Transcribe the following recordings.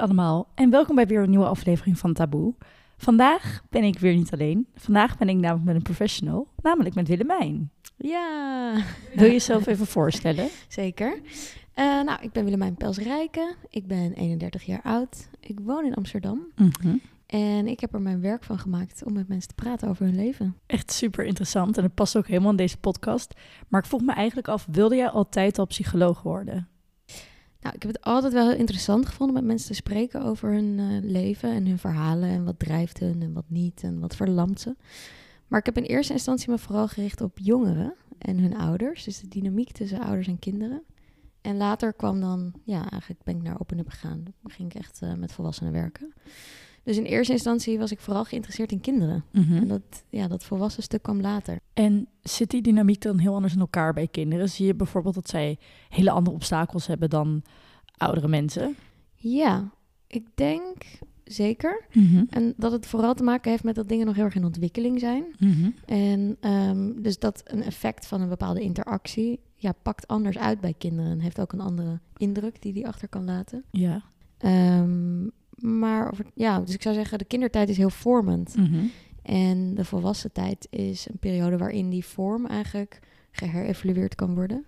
allemaal en welkom bij weer een nieuwe aflevering van Taboe. Vandaag ben ik weer niet alleen. Vandaag ben ik namelijk met een professional, namelijk met Willemijn. Ja, Wil je jezelf even voorstellen? zeker. Eh, nou, ik ben Willemijn Pelsrijke. Ik ben 31 jaar oud. Ik woon in Amsterdam. Mhm. En ik heb er mijn werk van gemaakt om met mensen te praten over hun leven. Echt super interessant en het past ook helemaal in deze podcast. Maar ik vroeg me eigenlijk af, wilde jij altijd al psycholoog worden? Nou, ik heb het altijd wel heel interessant gevonden met mensen te spreken over hun eh, leven en hun verhalen. En wat drijft hun en wat niet en wat verlamt ze. Maar ik heb in eerste instantie me vooral gericht op jongeren en hun ouders. Dus de dynamiek tussen ouders en kinderen. En later kwam dan, ja, eigenlijk ben ik naar Open Up gegaan. Dan ging ik echt eh, met volwassenen werken. Dus in eerste instantie was ik vooral geïnteresseerd in kinderen. En dat, ja, dat volwassen stuk kwam later. En zit die dynamiek dan heel anders in elkaar bij kinderen? Zie je bijvoorbeeld dat zij hele andere obstakels hebben dan oudere mensen? Ja, ik denk zeker. Mhm. En dat het vooral te maken heeft met dat dingen nog heel erg in ontwikkeling zijn. Mhm. En ehm, dus dat een effect van een bepaalde interactie ja, pakt anders uit bij kinderen. En heeft ook een andere indruk die die achter kan laten. Ja. Ehm, maar over, ja, dus ik zou zeggen, de kindertijd is heel vormend. Mhm. En de volwassen tijd is een periode waarin die vorm eigenlijk geherevalueerd kan worden.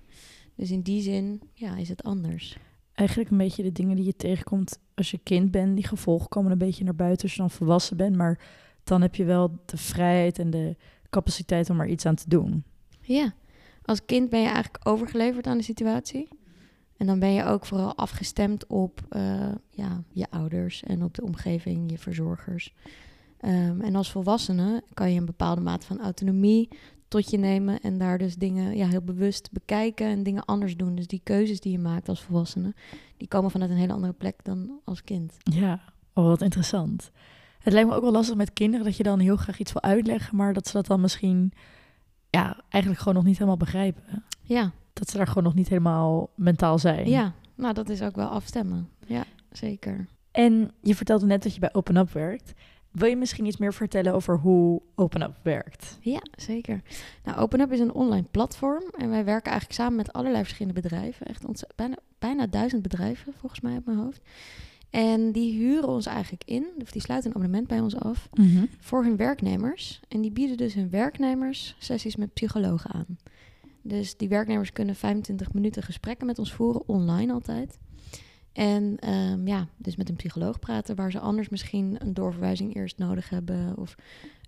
Dus in die zin ja, is het anders. Eigenlijk een beetje de dingen die je tegenkomt als je kind bent. Die gevolgen komen een beetje naar buiten als je dan volwassen bent. Maar dan heb je wel de vrijheid en de capaciteit om er iets aan te doen. Ja, als kind ben je eigenlijk overgeleverd aan de situatie. En dan ben je ook vooral afgestemd op eh, ja, je ouders en op de omgeving, je verzorgers. Ehm, en als volwassene kan je een bepaalde mate van autonomie tot je nemen en daar dus dingen ja, heel bewust bekijken en dingen anders doen. Dus die keuzes die je maakt als volwassene, die komen vanuit een hele andere plek dan als kind. Ja, oh, wat interessant. Het lijkt me ook wel lastig met kinderen dat je dan heel graag iets wil uitleggen, maar dat ze dat dan misschien ja, eigenlijk gewoon nog niet helemaal begrijpen. Ja, Dat ze daar gewoon nog niet helemaal mentaal zijn. ja, nou dat is ook wel afstemmen. Ja, zeker. En je vertelde net dat je bij Open Up werkt. Wil je misschien iets meer vertellen over hoe Open Up werkt? Ja, zeker. Nou, OpenUp is een online platform en wij werken eigenlijk samen met allerlei verschillende bedrijven. Echt bijna, bijna duizend bedrijven, volgens mij op mijn hoofd. En die huren ons eigenlijk in, of die sluiten een abonnement bij ons af, voor hun werknemers. En die bieden dus hun werknemers sessies met psychologen aan. Dus die werknemers kunnen 25 minuten gesprekken met ons voeren, online altijd. En ehm, ja, dus met een psycholoog praten waar ze anders misschien een doorverwijzing eerst nodig hebben. Of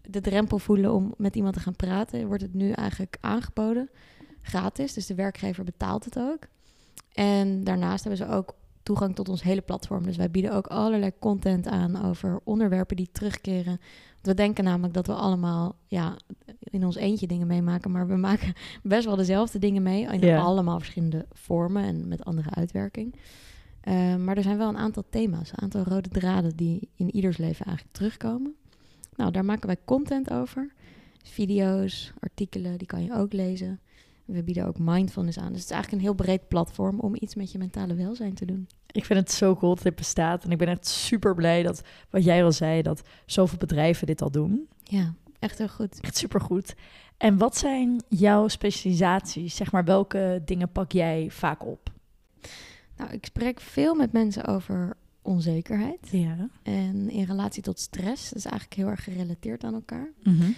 de drempel voelen om met iemand te gaan praten, wordt het nu eigenlijk aangeboden. Gratis, dus de werkgever betaalt het ook. En daarnaast hebben ze ook toegang tot ons hele platform. Dus wij bieden ook allerlei content aan over onderwerpen die terugkeren. Want we denken namelijk dat we allemaal ja, in ons eentje dingen meemaken, maar we maken best wel dezelfde dingen mee. In allemaal verschillende vormen en met andere uitwerking. Eh, maar er zijn wel een aantal thema's, een aantal rode draden die in ieders leven eigenlijk terugkomen. Nou, daar maken wij content over. Video's, artikelen, die kan je ook lezen. We bieden ook mindfulness aan. Dus het is eigenlijk een heel breed platform om iets met je mentale welzijn te doen. Ik vind het zo cool dat dit bestaat. En ik ben echt super blij dat, wat jij al zei, dat zoveel bedrijven dit al doen. Ja, echt heel goed. Echt super goed. En wat zijn jouw specialisaties? Zeg maar, welke dingen pak jij vaak op? Nou, ik spreek veel met mensen over onzekerheid. Ja. En in relatie tot stress. Dat is eigenlijk heel erg gerelateerd aan elkaar. Mhm.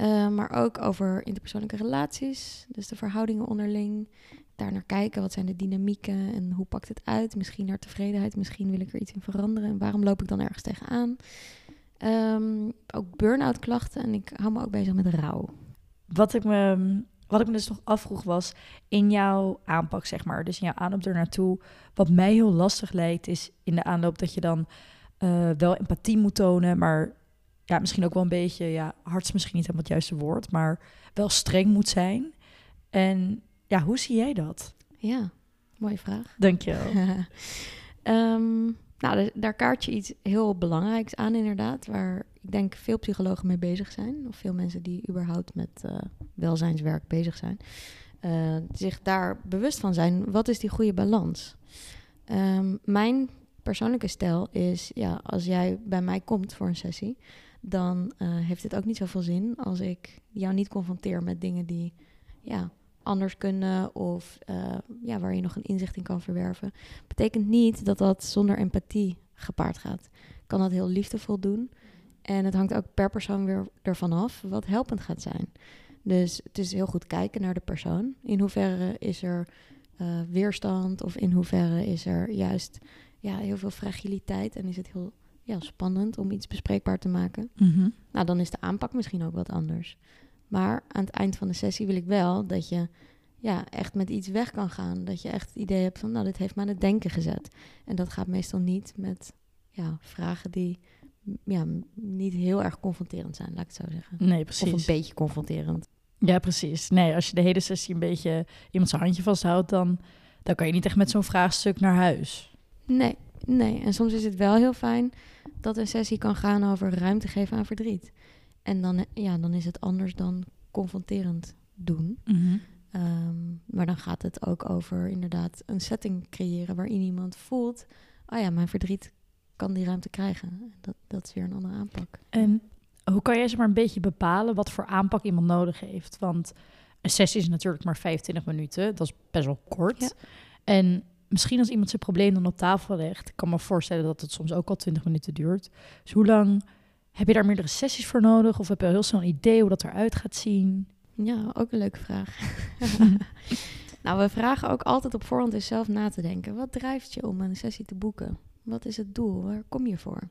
Uh, maar ook over interpersoonlijke relaties. Dus de verhoudingen onderling. Daar naar kijken. Wat zijn de dynamieken en hoe pakt het uit? Misschien naar tevredenheid. Misschien wil ik er iets in veranderen. En waarom loop ik dan ergens tegenaan? Um, ook burn-out klachten. En ik hou me ook bezig met rouw. Wat ik me, wat ik me dus nog afvroeg was in jouw aanpak, zeg maar. Dus in jouw aanloop er naartoe. Wat mij heel lastig lijkt, is in de aanloop dat je dan uh, wel empathie moet tonen, maar ja, misschien ook wel een beetje, ja, hard is misschien niet helemaal het juiste woord, maar wel streng moet zijn. En ja, hoe zie jij dat? Ja, mooie vraag. Dank je wel. um, nou, daar kaart je iets heel belangrijks aan inderdaad, waar ik denk veel psychologen mee bezig zijn, of veel mensen die überhaupt met uh, welzijnswerk bezig zijn, uh, zich daar bewust van zijn, wat is die goede balans? Um, mijn persoonlijke stijl is, ja, als jij bij mij komt voor een sessie, dan uh, heeft het ook niet zoveel zin als ik jou niet confronteer met dingen die ja, anders kunnen of uh, ja, waar je nog een inzicht in kan verwerven. Betekent niet dat dat zonder empathie gepaard gaat. Kan dat heel liefdevol doen. En het hangt ook per persoon weer ervan af wat helpend gaat zijn. Dus het is heel goed kijken naar de persoon. In hoeverre is er uh, weerstand of in hoeverre is er juist ja, heel veel fragiliteit en is het heel ja, spannend om iets bespreekbaar te maken. Mhm. Nou, dan is de aanpak misschien ook wat anders. Maar aan het eind van de sessie wil ik wel dat je ja, echt met iets weg kan gaan. Dat je echt het idee hebt van, nou, dit heeft me aan het denken gezet. En dat gaat meestal niet met ja, vragen die ja, niet heel erg confronterend zijn, laat ik het zo zeggen. Nee, precies. Of een beetje confronterend. Ja, precies. Nee, als je de hele sessie een beetje iemand zijn handje vasthoudt, dan, dan kan je niet echt met zo'n vraagstuk naar huis. Nee, nee. En soms is het wel heel fijn dat een sessie kan gaan over ruimte geven aan verdriet. En dan, ja, dan is het anders dan confronterend doen. Mhm. Ehm, maar dan gaat het ook over inderdaad een setting creëren waarin iemand voelt: oh ja, mijn verdriet kan die ruimte krijgen. Dat, dat is weer een andere aanpak. En hoe kan jij ze maar een beetje bepalen wat voor aanpak iemand nodig heeft? Want een sessie is natuurlijk maar 25 minuten. Dat is best wel kort. Ja. En misschien als iemand zijn probleem dan op tafel legt, ik kan me voorstellen dat het soms ook al 20 minuten duurt. Dus hoe lang heb je daar meerdere sessies voor nodig? Of heb je al heel snel een idee hoe dat eruit gaat zien? Ja, ook een leuke vraag. nou, we vragen ook altijd op voorhand eens zelf na te denken. Wat drijft je om een sessie te boeken? Wat is het doel? Waar kom je voor?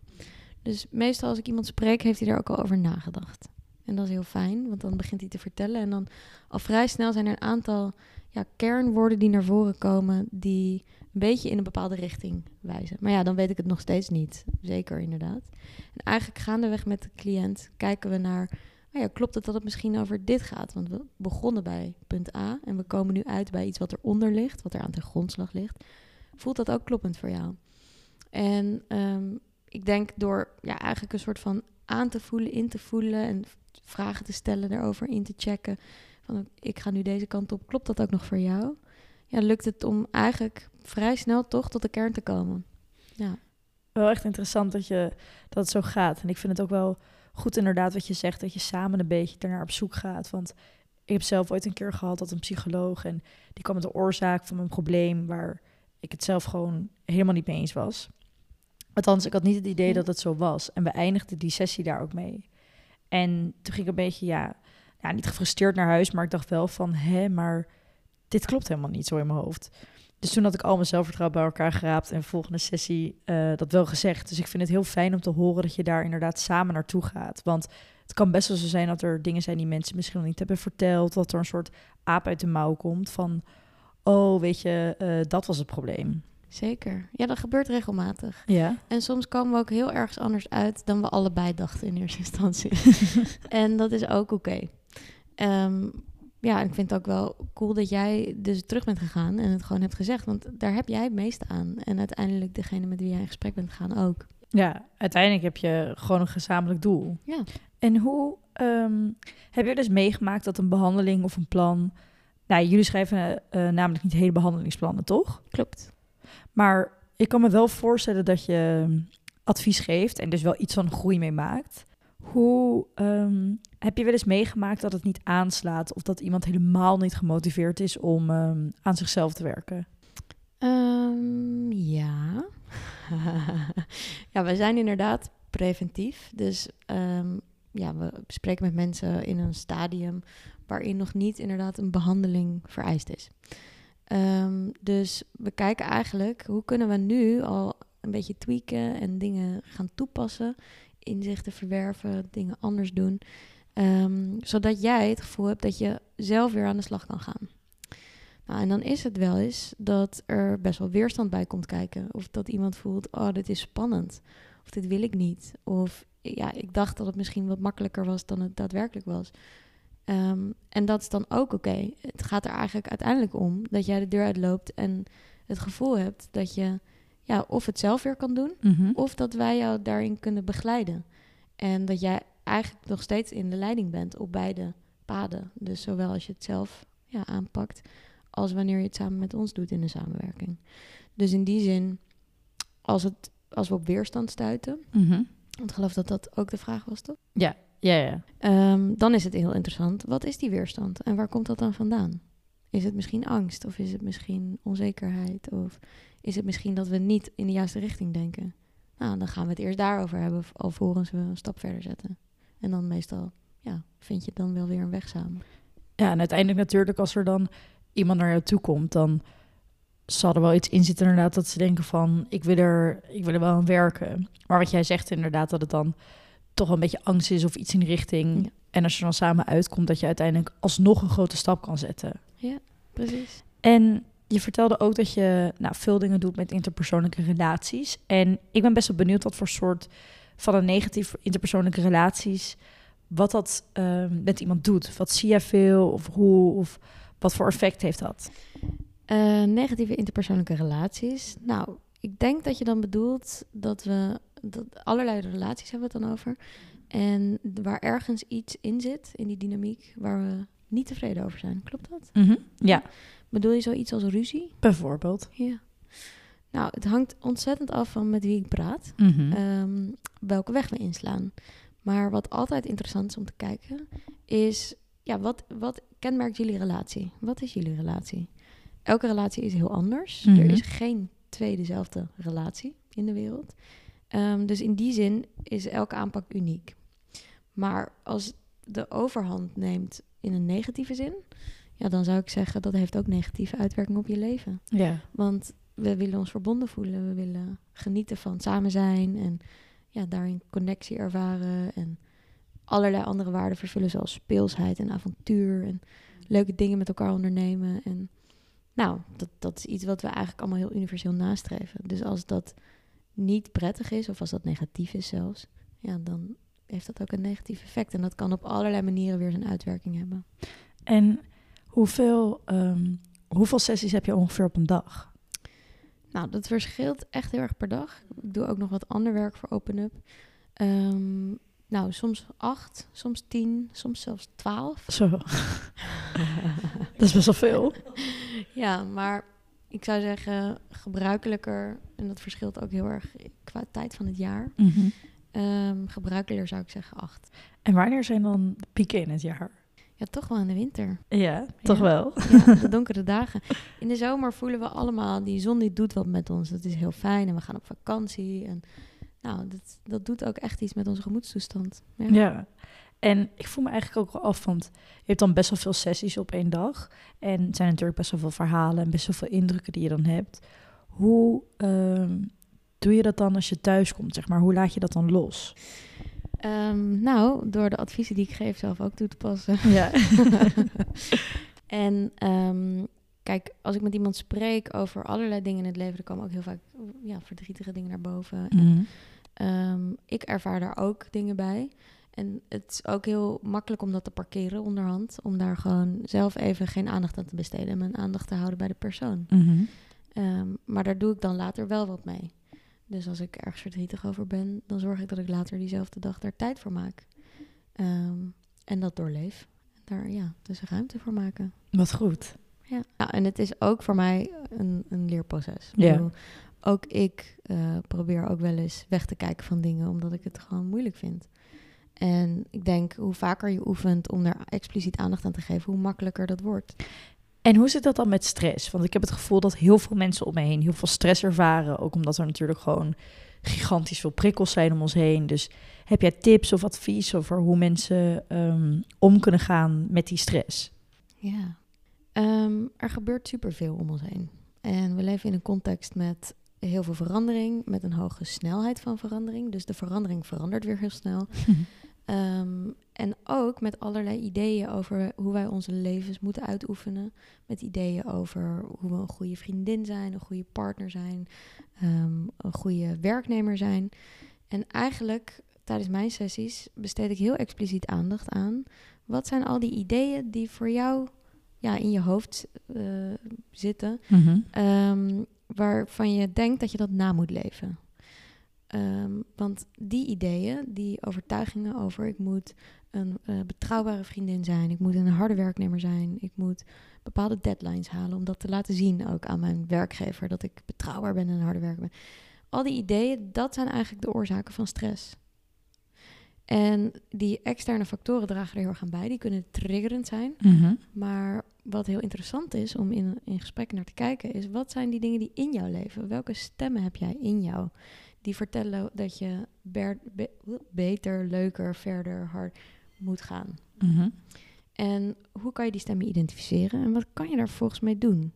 Dus meestal als ik iemand spreek, heeft hij er ook al over nagedacht. En dat is heel fijn, want dan begint hij te vertellen. En dan al vrij snel zijn er een aantal ja, kernwoorden die naar voren komen, die een beetje in een bepaalde richting wijzen. Maar ja, dan weet ik het nog steeds niet. Zeker, inderdaad. En eigenlijk gaandeweg met de cliënt kijken we naar, nou ja, klopt het dat het misschien over dit gaat? Want we begonnen bij punt A en we komen nu uit bij iets wat eronder ligt, wat er aan de grondslag ligt. Voelt dat ook kloppend voor jou? En ehm, ik denk door ja, eigenlijk een soort van aan te voelen, in te voelen en vragen te stellen daarover, in te checken. Van ik ga nu deze kant op, klopt dat ook nog voor jou? Ja, lukt het om eigenlijk vrij snel toch tot de kern te komen. Ja. Wel echt interessant dat, je, dat het zo gaat. En ik vind het ook wel goed inderdaad wat je zegt, dat je samen een beetje ernaar op zoek gaat. Want ik heb zelf ooit een keer gehad dat een psycholoog en die kwam met de oorzaak van mijn probleem waar ik het zelf gewoon helemaal niet mee eens was. Althans, ik had niet het idee dat het zo was. En we eindigden die sessie daar ook mee. En toen ging ik een beetje, ja, ja, niet gefrustreerd naar huis, maar ik dacht wel van, hè, maar dit klopt helemaal niet zo in mijn hoofd. Dus toen had ik al mijn zelfvertrouwen bij elkaar geraapt en volgende sessie uh, dat wel gezegd. Dus ik vind het heel fijn om te horen dat je daar inderdaad samen naartoe gaat. Want het kan best wel zo zijn dat er dingen zijn die mensen misschien nog niet hebben verteld. Dat er een soort aap uit de mouw komt van, oh, weet je, uh, dat was het probleem. Zeker. Ja, dat gebeurt regelmatig. Ja. En soms komen we ook heel ergens anders uit dan we allebei dachten in eerste instantie. en dat is ook oké. Ehm, ja, ik vind het ook wel cool dat jij dus terug bent gegaan en het gewoon hebt gezegd. Want daar heb jij het meest aan. En uiteindelijk degene met wie jij in gesprek bent gegaan ook. Ja, uiteindelijk heb je gewoon een gezamenlijk doel. Ja. En hoe um, heb je dus meegemaakt dat een behandeling of een plan... Nou, jullie schrijven uh, namelijk niet hele behandelingsplannen, toch? Klopt. Maar ik kan me wel voorstellen dat je advies geeft en dus wel iets van groei mee maakt. Hoe um, heb je wel eens meegemaakt dat het niet aanslaat of dat iemand helemaal niet gemotiveerd is om um, aan zichzelf te werken? Um, ja. ja, we zijn inderdaad preventief. Dus ja, we spreken met mensen in een stadium waarin nog niet inderdaad een behandeling vereist is. Dus we kijken eigenlijk hoe kunnen we nu al een beetje tweaken en dingen gaan toepassen, inzichten verwerven, dingen anders doen, um, zodat jij het gevoel hebt dat je zelf weer aan de slag kan gaan. Nou, en dan is het wel eens dat er best wel weerstand bij komt kijken. Of dat iemand voelt, oh, dit is spannend. Of dit wil ik niet. Of ja, ik dacht dat het misschien wat makkelijker was dan het daadwerkelijk was. Um, en dat is dan ook oké. Het gaat er eigenlijk uiteindelijk om dat jij de deur uitloopt en het gevoel hebt dat je ja, of het zelf weer kan doen, mm -hmm. of dat wij jou daarin kunnen begeleiden. En dat jij eigenlijk nog steeds in de leiding bent op beide paden. Dus zowel als je het zelf ja, aanpakt, als wanneer je het samen met ons doet in de samenwerking. Dus in die zin, als, het, als we op weerstand stuiten, mm -hmm. want ik geloof dat dat ook de vraag was, toch? Ja, ja, ja. Um, dan is het heel interessant. Wat is die weerstand en waar komt dat dan vandaan? Is het misschien angst of is het misschien onzekerheid of is het misschien dat we niet in de juiste richting denken? Nou, dan gaan we het eerst daarover hebben, alvorens we een stap verder zetten. En dan meestal, ja, vind je dan wel weer een weg samen. Ja, en uiteindelijk natuurlijk als er dan iemand naar jou toe komt, dan zal er wel iets in zitten inderdaad dat ze denken van, ik wil er, ik wil er wel aan werken. Maar wat jij zegt inderdaad, dat het dan toch een beetje angst is of iets in die richting. Ja. En als je dan samen uitkomt, dat je uiteindelijk alsnog een grote stap kan zetten. Precies. En je vertelde ook dat je nou, veel dingen doet met interpersoonlijke relaties. En ik ben best wel benieuwd wat voor soort van een negatief interpersoonlijke relaties, wat dat ehm, met iemand doet. Wat zie jij veel of hoe of wat voor effect heeft dat? Eh, negatieve interpersoonlijke relaties. Nou, ik denk dat je dan bedoelt dat we dat allerlei relaties hebben we het dan over. En waar ergens iets in zit, in die dynamiek, waar we niet tevreden over zijn. Klopt dat? Ja, Bedoel je zoiets als ruzie? bijvoorbeeld. Ja. Nou, het hangt ontzettend af van met wie ik praat. Mhm. ehm, welke weg we inslaan. Maar wat altijd interessant is om te kijken, is ja, wat, wat kenmerkt jullie relatie? Wat is jullie relatie? Elke relatie is heel anders. Mhm. Er is geen twee dezelfde relatie in de wereld. Ehm, dus in die zin is elke aanpak uniek. Maar als de overhand neemt in een negatieve zin, ja, dan zou ik zeggen dat heeft ook negatieve uitwerking op je leven. ja. Want we willen ons verbonden voelen. We willen genieten van samen zijn en ja, daarin connectie ervaren. En allerlei andere waarden vervullen, zoals speelsheid en avontuur. En leuke dingen met elkaar ondernemen. En nou, dat, dat is iets wat we eigenlijk allemaal heel universeel nastreven. Dus als dat niet prettig is, of als dat negatief is zelfs, ja, dan heeft dat ook een negatief effect. En dat kan op allerlei manieren weer zijn uitwerking hebben. En hoeveel, ehm, hoeveel sessies heb je ongeveer op een dag? Nou, dat verschilt echt heel erg per dag. Ik doe ook nog wat ander werk voor OpenUp. Ehm, nou, soms acht, soms tien, soms zelfs twaalf. Zo. dat is best wel veel. ja, maar ik zou zeggen gebruikelijker, en dat verschilt ook heel erg qua tijd van het jaar. Mhm. Ehm, gebruikelijker zou ik zeggen acht. En wanneer zijn dan de pieken in het jaar? Ja, toch wel in de winter. Ja, toch Ja. wel. Ja, de donkere dagen. In de zomer voelen we allemaal, die zon die doet wat met ons. Dat is heel fijn en we gaan op vakantie. En nou, dat, dat doet ook echt iets met onze gemoedstoestand. Ja. Ja. En ik voel me eigenlijk ook wel af, want je hebt dan best wel veel sessies op één dag. En het zijn natuurlijk best wel veel verhalen en best wel veel indrukken die je dan hebt. Hoe ehm, doe je dat dan als je thuis komt, zeg maar? Hoe laat je dat dan los? Ehm, nou, door de adviezen die ik geef zelf ook toe te passen. Ja. en ehm, kijk, als ik met iemand spreek over allerlei dingen in het leven, er komen ook heel vaak ja, verdrietige dingen naar boven. En, Mhm. ehm, ik ervaar daar ook dingen bij. En het is ook heel makkelijk om dat te parkeren onderhand. Om daar gewoon zelf even geen aandacht aan te besteden. En mijn aandacht te houden bij de persoon. Mhm. Maar daar doe ik dan later wel wat mee. Dus als ik ergens verdrietig over ben, dan zorg ik dat ik later diezelfde dag daar tijd voor maak. Ehm, en dat doorleef. Daar ja, dus ruimte voor maken. Wat goed. Ja. Nou, en het is ook voor mij een, een leerproces. Ja. ook ik eh, probeer ook wel eens weg te kijken van dingen, omdat ik het gewoon moeilijk vind. En ik denk, hoe vaker je oefent om daar expliciet aandacht aan te geven, hoe makkelijker dat wordt. En hoe zit dat dan met stress? Want ik heb het gevoel dat heel veel mensen om me heen heel veel stress ervaren. Ook omdat er natuurlijk gewoon gigantisch veel prikkels zijn om ons heen. Dus heb jij tips of advies over hoe mensen ehm, om kunnen gaan met die stress? Ja. Ehm, er gebeurt superveel om ons heen. En we leven in een context met heel veel verandering, met een hoge snelheid van verandering. Dus de verandering verandert weer heel snel. Ehm, en ook met allerlei ideeën over hoe wij onze levens moeten uitoefenen. Met ideeën over hoe we een goede vriendin zijn, een goede partner zijn, ehm, een goede werknemer zijn. En eigenlijk tijdens mijn sessies besteed ik heel expliciet aandacht aan. Wat zijn al die ideeën die voor jou ja, in je hoofd eh, zitten, Mhm. ehm, waarvan je denkt dat je dat na moet leven? Ehm, want die ideeën, die overtuigingen over ik moet een eh, betrouwbare vriendin zijn, ik moet een harde werknemer zijn, ik moet bepaalde deadlines halen om dat te laten zien ook aan mijn werkgever dat ik betrouwbaar ben en een harde werker ben. Al die ideeën, dat zijn eigenlijk de oorzaken van stress. En die externe factoren dragen er heel erg aan bij. Die kunnen triggerend zijn. Mhm. Maar wat heel interessant is om in, in gesprekken naar te kijken, is wat zijn die dingen die in jou leven? Welke stemmen heb jij in jou die vertellen dat je ber- be- beter, leuker, verder, hard moet gaan. Mhm. En hoe kan je die stemmen identificeren en wat kan je daar volgens mee doen?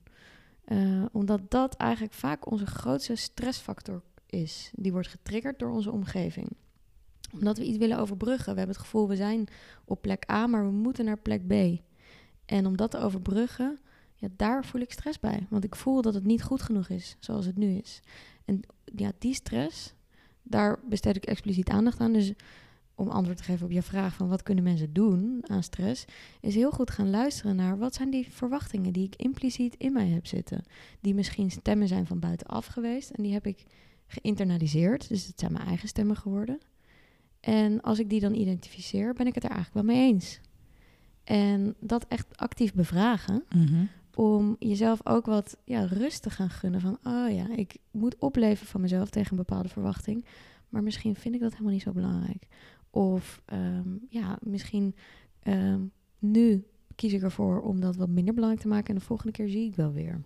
Eh, omdat dat eigenlijk vaak onze grootste stressfactor is. Die wordt getriggerd door onze omgeving. Omdat we iets willen overbruggen. We hebben het gevoel, we zijn op plek A, maar we moeten naar plek B. En om dat te overbruggen, ja, daar voel ik stress bij. Want ik voel dat het niet goed genoeg is zoals het nu is. En ja, die stress, daar besteed ik expliciet aandacht aan. Dus om antwoord te geven op je vraag van wat kunnen mensen doen aan stress, is heel goed gaan luisteren naar wat zijn die verwachtingen die ik impliciet in mij heb zitten. Die misschien stemmen zijn van buitenaf geweest en die heb ik geïnternaliseerd. Dus het zijn mijn eigen stemmen geworden. En als ik die dan identificeer, ben ik het er eigenlijk wel mee eens. En dat echt actief bevragen, Mhm. om jezelf ook wat ja, rust te gaan gunnen. Van, oh ja, ik moet opleven van mezelf tegen een bepaalde verwachting. Maar misschien vind ik dat helemaal niet zo belangrijk. Of ehm, ja, misschien ehm, nu kies ik ervoor om dat wat minder belangrijk te maken. En de volgende keer zie ik wel weer.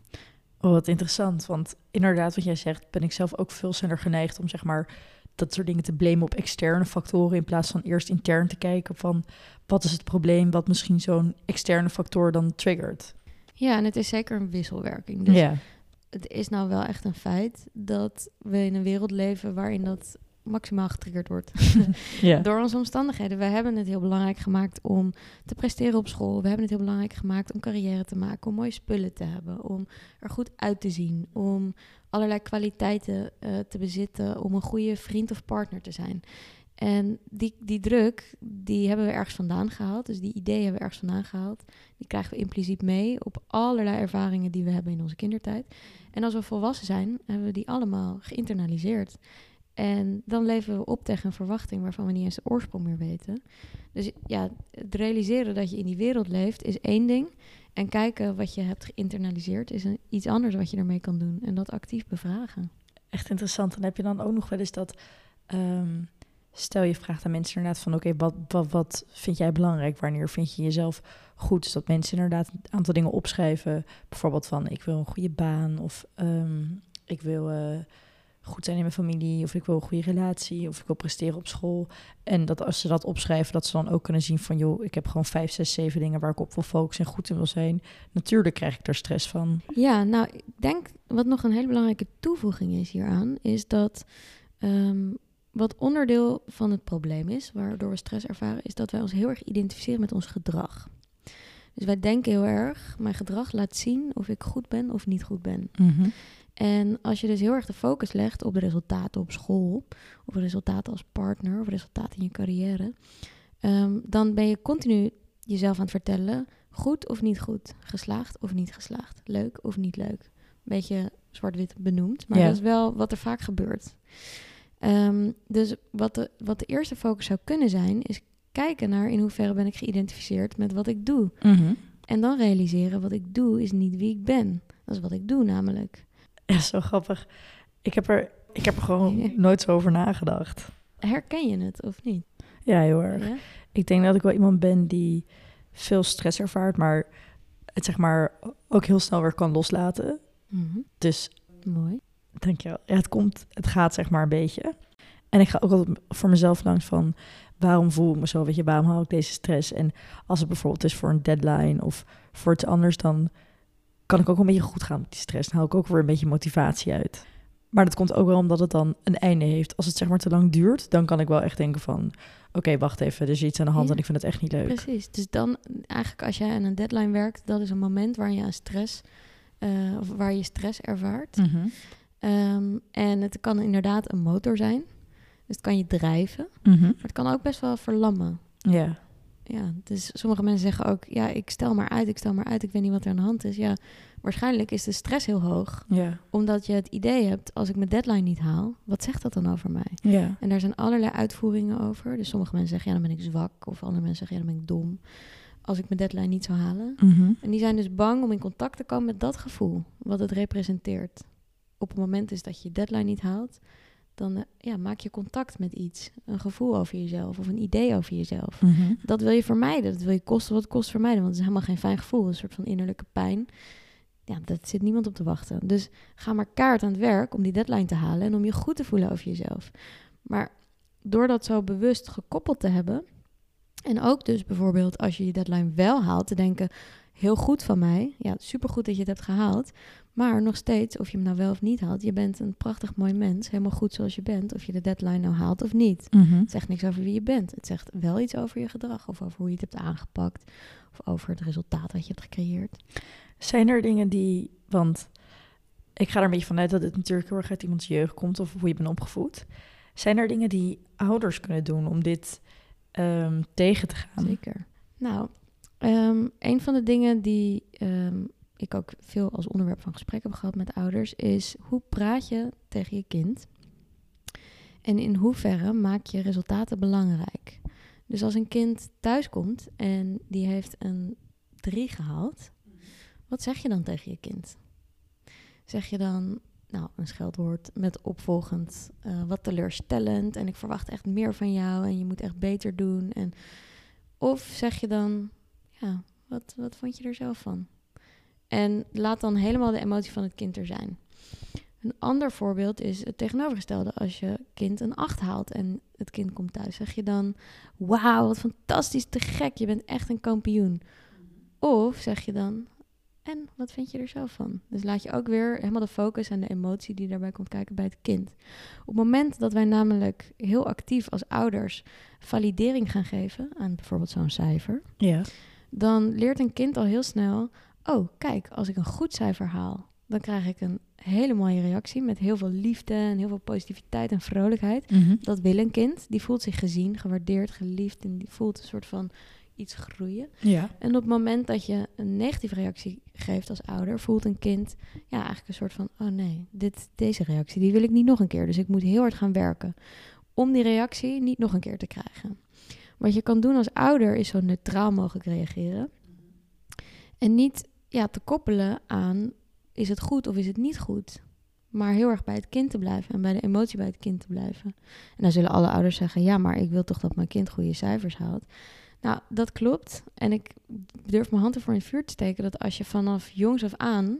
Oh, wat interessant. Want inderdaad, wat jij zegt, ben ik zelf ook veel sneller geneigd om zeg maar dat soort dingen te blamen op externe factoren in plaats van eerst intern te kijken van wat is het probleem wat misschien zo'n externe factor dan triggert. Ja, en het is zeker een wisselwerking. Dus ja. het is nou wel echt een feit dat we in een wereld leven waarin dat maximaal getriggerd wordt. ja. Door onze omstandigheden. We hebben het heel belangrijk gemaakt om te presteren op school. We hebben het heel belangrijk gemaakt om carrière te maken, om mooie spullen te hebben, om er goed uit te zien, om allerlei kwaliteiten eh, te bezitten, om een goede vriend of partner te zijn. En die, die druk, die hebben we ergens vandaan gehaald. Dus die ideeën hebben we ergens vandaan gehaald. Die krijgen we impliciet mee op allerlei ervaringen die we hebben in onze kindertijd. En als we volwassen zijn, hebben we die allemaal geïnternaliseerd. En dan leven we op tegen een verwachting waarvan we niet eens de oorsprong meer weten. Dus ja, het realiseren dat je in die wereld leeft is één ding. En kijken wat je hebt geïnternaliseerd is iets anders wat je ermee kan doen. En dat actief bevragen. Echt interessant. En heb je dan ook nog wel eens dat, ehm, stel je vraagt aan mensen inderdaad van oké, wat, wat, wat vind jij belangrijk? Wanneer vind je jezelf goed? Dus dat mensen inderdaad een aantal dingen opschrijven. Bijvoorbeeld van ik wil een goede baan of ehm, ik wil eh, goed zijn in mijn familie of ik wil een goede relatie of ik wil presteren op school. En dat als ze dat opschrijven, dat ze dan ook kunnen zien van joh, ik heb gewoon vijf, zes, zeven dingen waar ik op wil focussen en goed in wil zijn. Natuurlijk krijg ik daar stress van. Ja, nou, ik denk wat nog een hele belangrijke toevoeging is hieraan, is dat ehm, wat onderdeel van het probleem is, waardoor we stress ervaren, is dat wij ons heel erg identificeren met ons gedrag. Dus wij denken heel erg, mijn gedrag laat zien of ik goed ben of niet goed ben. En als je dus heel erg de focus legt op de resultaten op school, of resultaten als partner, of resultaten in je carrière, ehm, dan ben je continu jezelf aan het vertellen, goed of niet goed, geslaagd of niet geslaagd, leuk of niet leuk. Beetje zwart-wit benoemd, maar Ja. dat is wel wat er vaak gebeurt. Ehm, dus wat de, wat de eerste focus zou kunnen zijn, is kijken naar in hoeverre ben ik geïdentificeerd met wat ik doe. En dan realiseren wat ik doe is niet wie ik ben. Dat is wat ik doe namelijk. Ja, zo grappig. Ik heb er, ik heb er gewoon nooit zo over nagedacht. Herken je het of niet? Ja, heel erg. Ja? Ik denk dat ik wel iemand ben die veel stress ervaart, maar het zeg maar ook heel snel weer kan loslaten. Mhm. Dus Mooi. dankjewel. Ja, het komt, het gaat zeg maar een beetje. En ik ga ook altijd voor mezelf langs van waarom voel ik me zo, weet je, waarom hou ik deze stress? En als het bijvoorbeeld is voor een deadline of voor iets anders, dan kan ik ook een beetje goed gaan met die stress. Dan haal ik ook weer een beetje motivatie uit. Maar dat komt ook wel omdat het dan een einde heeft. Als het zeg maar te lang duurt, dan kan ik wel echt denken van... oké, wacht even, er is iets aan de hand Ja. en ik vind het echt niet leuk. Precies. Dus dan eigenlijk als jij aan een deadline werkt, dat is een moment waar je aan stress, eh, of waar je stress ervaart. Mhm. Ehm, en het kan inderdaad een motor zijn. Dus het kan je drijven, Mhm. maar het kan ook best wel verlammen. Ja. Ja, dus sommige mensen zeggen ook, ja, ik stel maar uit, ik stel maar uit, ik weet niet wat er aan de hand is. Ja, waarschijnlijk is de stress heel hoog, Ja. omdat je het idee hebt, als ik mijn deadline niet haal, wat zegt dat dan over mij? Ja. En daar zijn allerlei uitvoeringen over. Dus sommige mensen zeggen, ja, dan ben ik zwak. Of andere mensen zeggen, ja, dan ben ik dom. Als ik mijn deadline niet zou halen. Mhm. En die zijn dus bang om in contact te komen met dat gevoel. Wat het representeert. Op het moment is dat je je deadline niet haalt. Dan eh, ja, maak je contact met iets. Een gevoel over jezelf. Of een idee over jezelf. Mhm. Dat wil je vermijden. Dat wil je kosten wat kost vermijden. Want het is helemaal geen fijn gevoel. Een soort van innerlijke pijn. ja, dat zit niemand op te wachten. Dus ga maar kaart aan het werk om die deadline te halen en om je goed te voelen over jezelf. Maar door dat zo bewust gekoppeld te hebben, en ook dus bijvoorbeeld als je je deadline wel haalt, te denken, heel goed van mij, ja, supergoed dat je het hebt gehaald, maar nog steeds, of je hem nou wel of niet haalt, je bent een prachtig mooi mens, helemaal goed zoals je bent, of je de deadline nou haalt of niet. Mhm. Het zegt niks over wie je bent. Het zegt wel iets over je gedrag of over hoe je het hebt aangepakt of over het resultaat dat je hebt gecreëerd. Zijn er dingen die, want ik ga er een beetje vanuit dat het natuurlijk heel erg uit iemands jeugd komt of hoe je bent opgevoed. Zijn er dingen die ouders kunnen doen om dit ehm, tegen te gaan? Zeker. Nou, ehm, een van de dingen die ehm, ik ook veel als onderwerp van gesprek heb gehad met ouders, is hoe praat je tegen je kind? En in hoeverre maak je resultaten belangrijk? Dus als een kind thuiskomt en die heeft een 3 gehaald, wat zeg je dan tegen je kind? Zeg je dan, nou, een scheldwoord met opvolgend, eh, wat teleurstellend en ik verwacht echt meer van jou en je moet echt beter doen. En, of zeg je dan, ja, wat, wat vond je er zelf van? En laat dan helemaal de emotie van het kind er zijn. Een ander voorbeeld is het tegenovergestelde. Als je kind een 8 haalt en het kind komt thuis, zeg je dan: Wauw, wat fantastisch, te gek, je bent echt een kampioen. Of zeg je dan: En wat vind je er zelf van? Dus laat je ook weer helemaal de focus en de emotie die daarbij komt kijken bij het kind. Op het moment dat wij namelijk heel actief als ouders validering gaan geven aan bijvoorbeeld zo'n cijfer, Ja. dan leert een kind al heel snel: oh, kijk, als ik een goed cijfer haal, dan krijg ik een hele mooie reactie met heel veel liefde en heel veel positiviteit en vrolijkheid. Mhm. Dat wil een kind. Die voelt zich gezien, gewaardeerd, geliefd en die voelt een soort van iets groeien. Ja. En op het moment dat je een negatieve reactie geeft als ouder, voelt een kind ja, eigenlijk een soort van: oh nee, dit, deze reactie die wil ik niet nog een keer. Dus ik moet heel hard gaan werken om die reactie niet nog een keer te krijgen. Wat je kan doen als ouder is zo neutraal mogelijk reageren. En niet ja, te koppelen aan is het goed of is het niet goed. Maar heel erg bij het kind te blijven en bij de emotie bij het kind te blijven. En dan zullen alle ouders zeggen: ja, maar ik wil toch dat mijn kind goede cijfers haalt. Nou, dat klopt. En ik durf mijn hand ervoor in het vuur te steken dat als je vanaf jongs af aan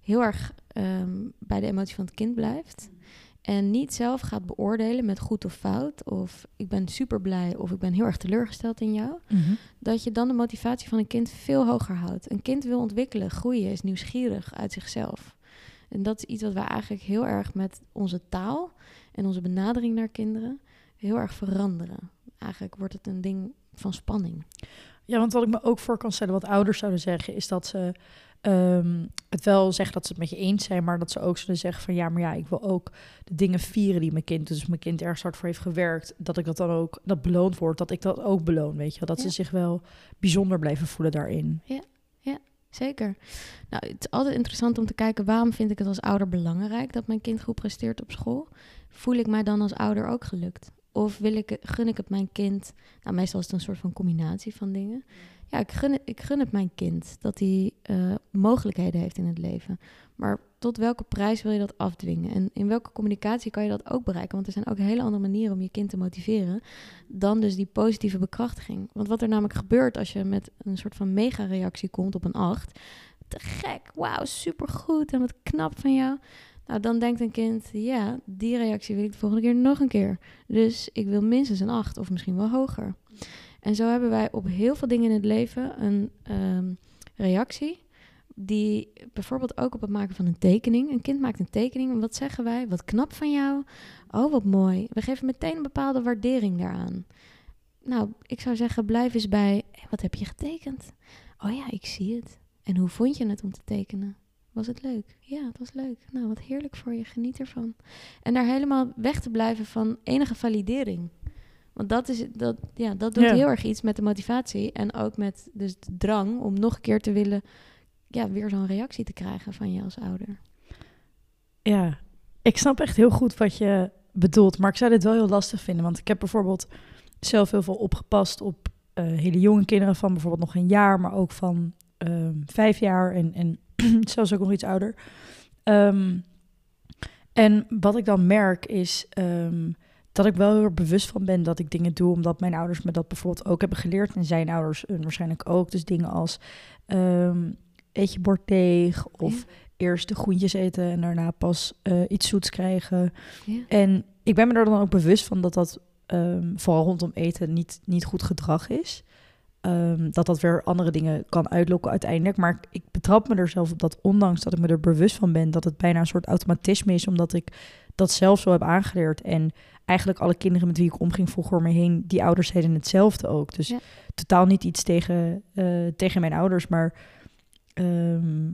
heel erg ehm, bij de emotie van het kind blijft. En niet zelf gaat beoordelen met goed of fout. Of ik ben super blij of ik ben heel erg teleurgesteld in jou. Mhm. Dat je dan de motivatie van een kind veel hoger houdt. Een kind wil ontwikkelen, groeien, is nieuwsgierig uit zichzelf. En dat is iets wat wij eigenlijk heel erg met onze taal en onze benadering naar kinderen heel erg veranderen. Eigenlijk wordt het een ding van spanning. Ja, want wat ik me ook voor kan stellen, wat ouders zouden zeggen, is dat ze ehm, het wel zeggen dat ze het met je eens zijn, maar dat ze ook zullen zeggen van ja, maar ja, ik wil ook de dingen vieren die mijn kind, dus mijn kind ergens hard voor heeft gewerkt, dat ik dat dan ook, dat beloond wordt, dat ik dat ook beloon, weet je wel. Dat Ja. ze zich wel bijzonder blijven voelen daarin. Zeker. Nou, het is altijd interessant om te kijken waarom vind ik het als ouder belangrijk dat mijn kind goed presteert op school. Voel ik mij dan als ouder ook gelukt? Of wil ik, gun ik het mijn kind? Nou, meestal is het een soort van combinatie van dingen. Ja, ik gun, ik gun het mijn kind dat hij eh, mogelijkheden heeft in het leven. Maar tot welke prijs wil je dat afdwingen? En in welke communicatie kan je dat ook bereiken? Want er zijn ook hele andere manieren om je kind te motiveren dan dus die positieve bekrachtiging. Want wat er namelijk gebeurt als je met een soort van mega-reactie komt op een 8, te gek, wauw, supergoed en wat knap van jou. Nou, dan denkt een kind, ja, die reactie wil ik de volgende keer nog een keer. Dus ik wil minstens een 8 of misschien wel hoger. En zo hebben wij op heel veel dingen in het leven een ehm, reactie die bijvoorbeeld ook op het maken van een tekening. Een kind maakt een tekening en wat zeggen wij? Wat knap van jou. Oh, wat mooi. We geven meteen een bepaalde waardering daaraan. Nou, ik zou zeggen, blijf eens bij, "Hé, wat heb je getekend? Oh ja, ik zie het. En hoe vond je het om te tekenen? Was het leuk? Ja, het was leuk. Nou, wat heerlijk voor je. Geniet ervan. En daar helemaal weg te blijven van enige validering. Want dat, is, dat, ja, dat doet Ja. heel erg iets met de motivatie. En ook met dus de drang om nog een keer te willen... Ja, weer zo'n reactie te krijgen van je als ouder. Ja, ik snap echt heel goed wat je bedoelt, maar ik zou dit wel heel lastig vinden, want ik heb bijvoorbeeld zelf heel veel opgepast op eh, hele jonge kinderen van bijvoorbeeld nog een jaar, maar ook van ehm, vijf jaar en, en zelfs ook nog iets ouder. Ehm, en wat ik dan merk is ehm, dat ik wel heel erg bewust van ben dat ik dingen doe, omdat mijn ouders me dat bijvoorbeeld ook hebben geleerd en zijn ouders eh, waarschijnlijk ook. Dus dingen als ehm, eet je bord deeg of eerst de groentjes eten en daarna pas eh, iets zoets krijgen. Ja. En ik ben me er dan ook bewust van dat dat ehm, vooral rondom eten niet, niet goed gedrag is. Ehm, dat dat weer andere dingen kan uitlokken uiteindelijk. Maar ik betrap me er zelf op dat, ondanks dat ik me er bewust van ben, dat het bijna een soort automatisme is, omdat ik dat zelf zo heb aangeleerd. En eigenlijk alle kinderen met wie ik omging vroeger om me heen, die ouders deden hetzelfde ook. Dus Ja. totaal niet iets tegen, eh, tegen mijn ouders, maar ehm,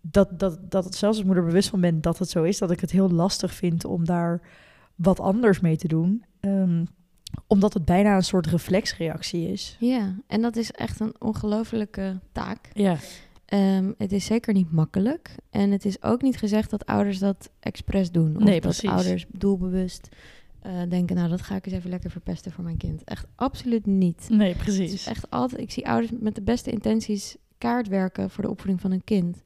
dat, dat, dat het zelfs als ik me er bewust van ben dat het zo is, dat ik het heel lastig vind om daar wat anders mee te doen. Ehm, omdat het bijna een soort reflexreactie is. Ja, en dat is echt een ongelofelijke taak. Ja. Ehm, het is zeker niet makkelijk. En het is ook niet gezegd dat ouders dat expres doen. Of Nee, dat precies. ouders doelbewust eh, denken, nou dat ga ik eens even lekker verpesten voor mijn kind. Echt absoluut niet. Nee, Het precies. is echt altijd, ik zie ouders met de beste intenties kaart werken voor de opvoeding van een kind.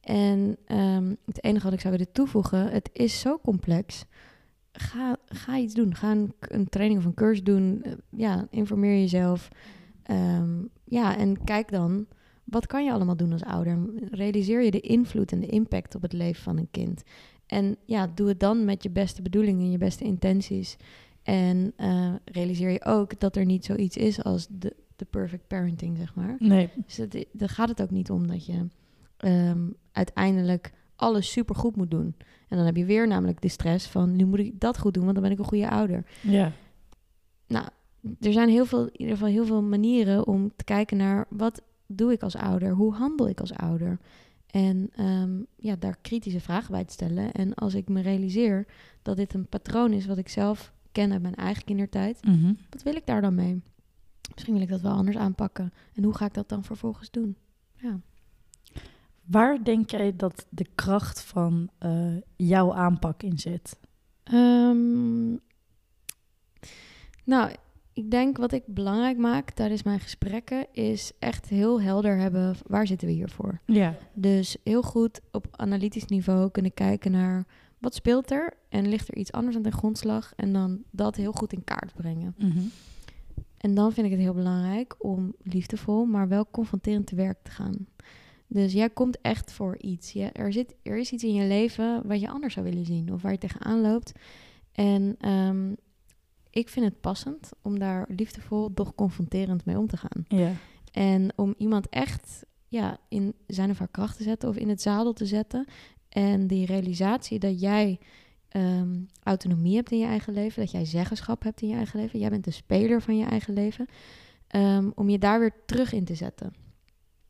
En ehm, het enige wat ik zou willen toevoegen, het is zo complex. Ga, ga iets doen. Ga een, een training of een cursus doen. Eh, ja, informeer jezelf. Ehm, ja, en kijk dan, wat kan je allemaal doen als ouder? Realiseer je de invloed en de impact op het leven van een kind. En ja, doe het dan met je beste bedoelingen en je beste intenties. En eh, realiseer je ook dat er niet zoiets is als de, de perfect parenting, zeg maar. Nee, Dus daar gaat het ook niet om dat je ehm, uiteindelijk alles super goed moet doen. En dan heb je weer namelijk de stress van nu moet ik dat goed doen, want dan ben ik een goede ouder. ja. Nou, er zijn heel veel, in ieder geval heel veel manieren om te kijken naar wat doe ik als ouder, hoe handel ik als ouder. En ehm, ja, daar kritische vragen bij te stellen. En als ik me realiseer dat dit een patroon is wat ik zelf ken uit mijn eigen kindertijd, Mhm. wat wil ik daar dan mee? Misschien wil ik dat wel anders aanpakken. En hoe ga ik dat dan vervolgens doen? Ja. Waar denk jij dat de kracht van eh, jouw aanpak in zit? Ehm, nou, ik denk wat ik belangrijk maak tijdens mijn gesprekken is echt heel helder hebben waar zitten we hier voor. Ja. Dus heel goed op analytisch niveau kunnen kijken naar wat speelt er en ligt er iets anders aan ten grondslag en dan dat heel goed in kaart brengen. Mhm. En dan vind ik het heel belangrijk om liefdevol, maar wel confronterend te werk te gaan. Dus jij komt echt voor iets. Er, zit, er is iets in je leven wat je anders zou willen zien of waar je tegenaan loopt. En ehm, ik vind het passend om daar liefdevol, doch confronterend mee om te gaan. Ja. En om iemand echt ja, in zijn of haar kracht te zetten of in het zadel te zetten. En die realisatie dat jij ehm, autonomie hebt in je eigen leven, dat jij zeggenschap hebt in je eigen leven, jij bent de speler van je eigen leven, ehm, om je daar weer terug in te zetten.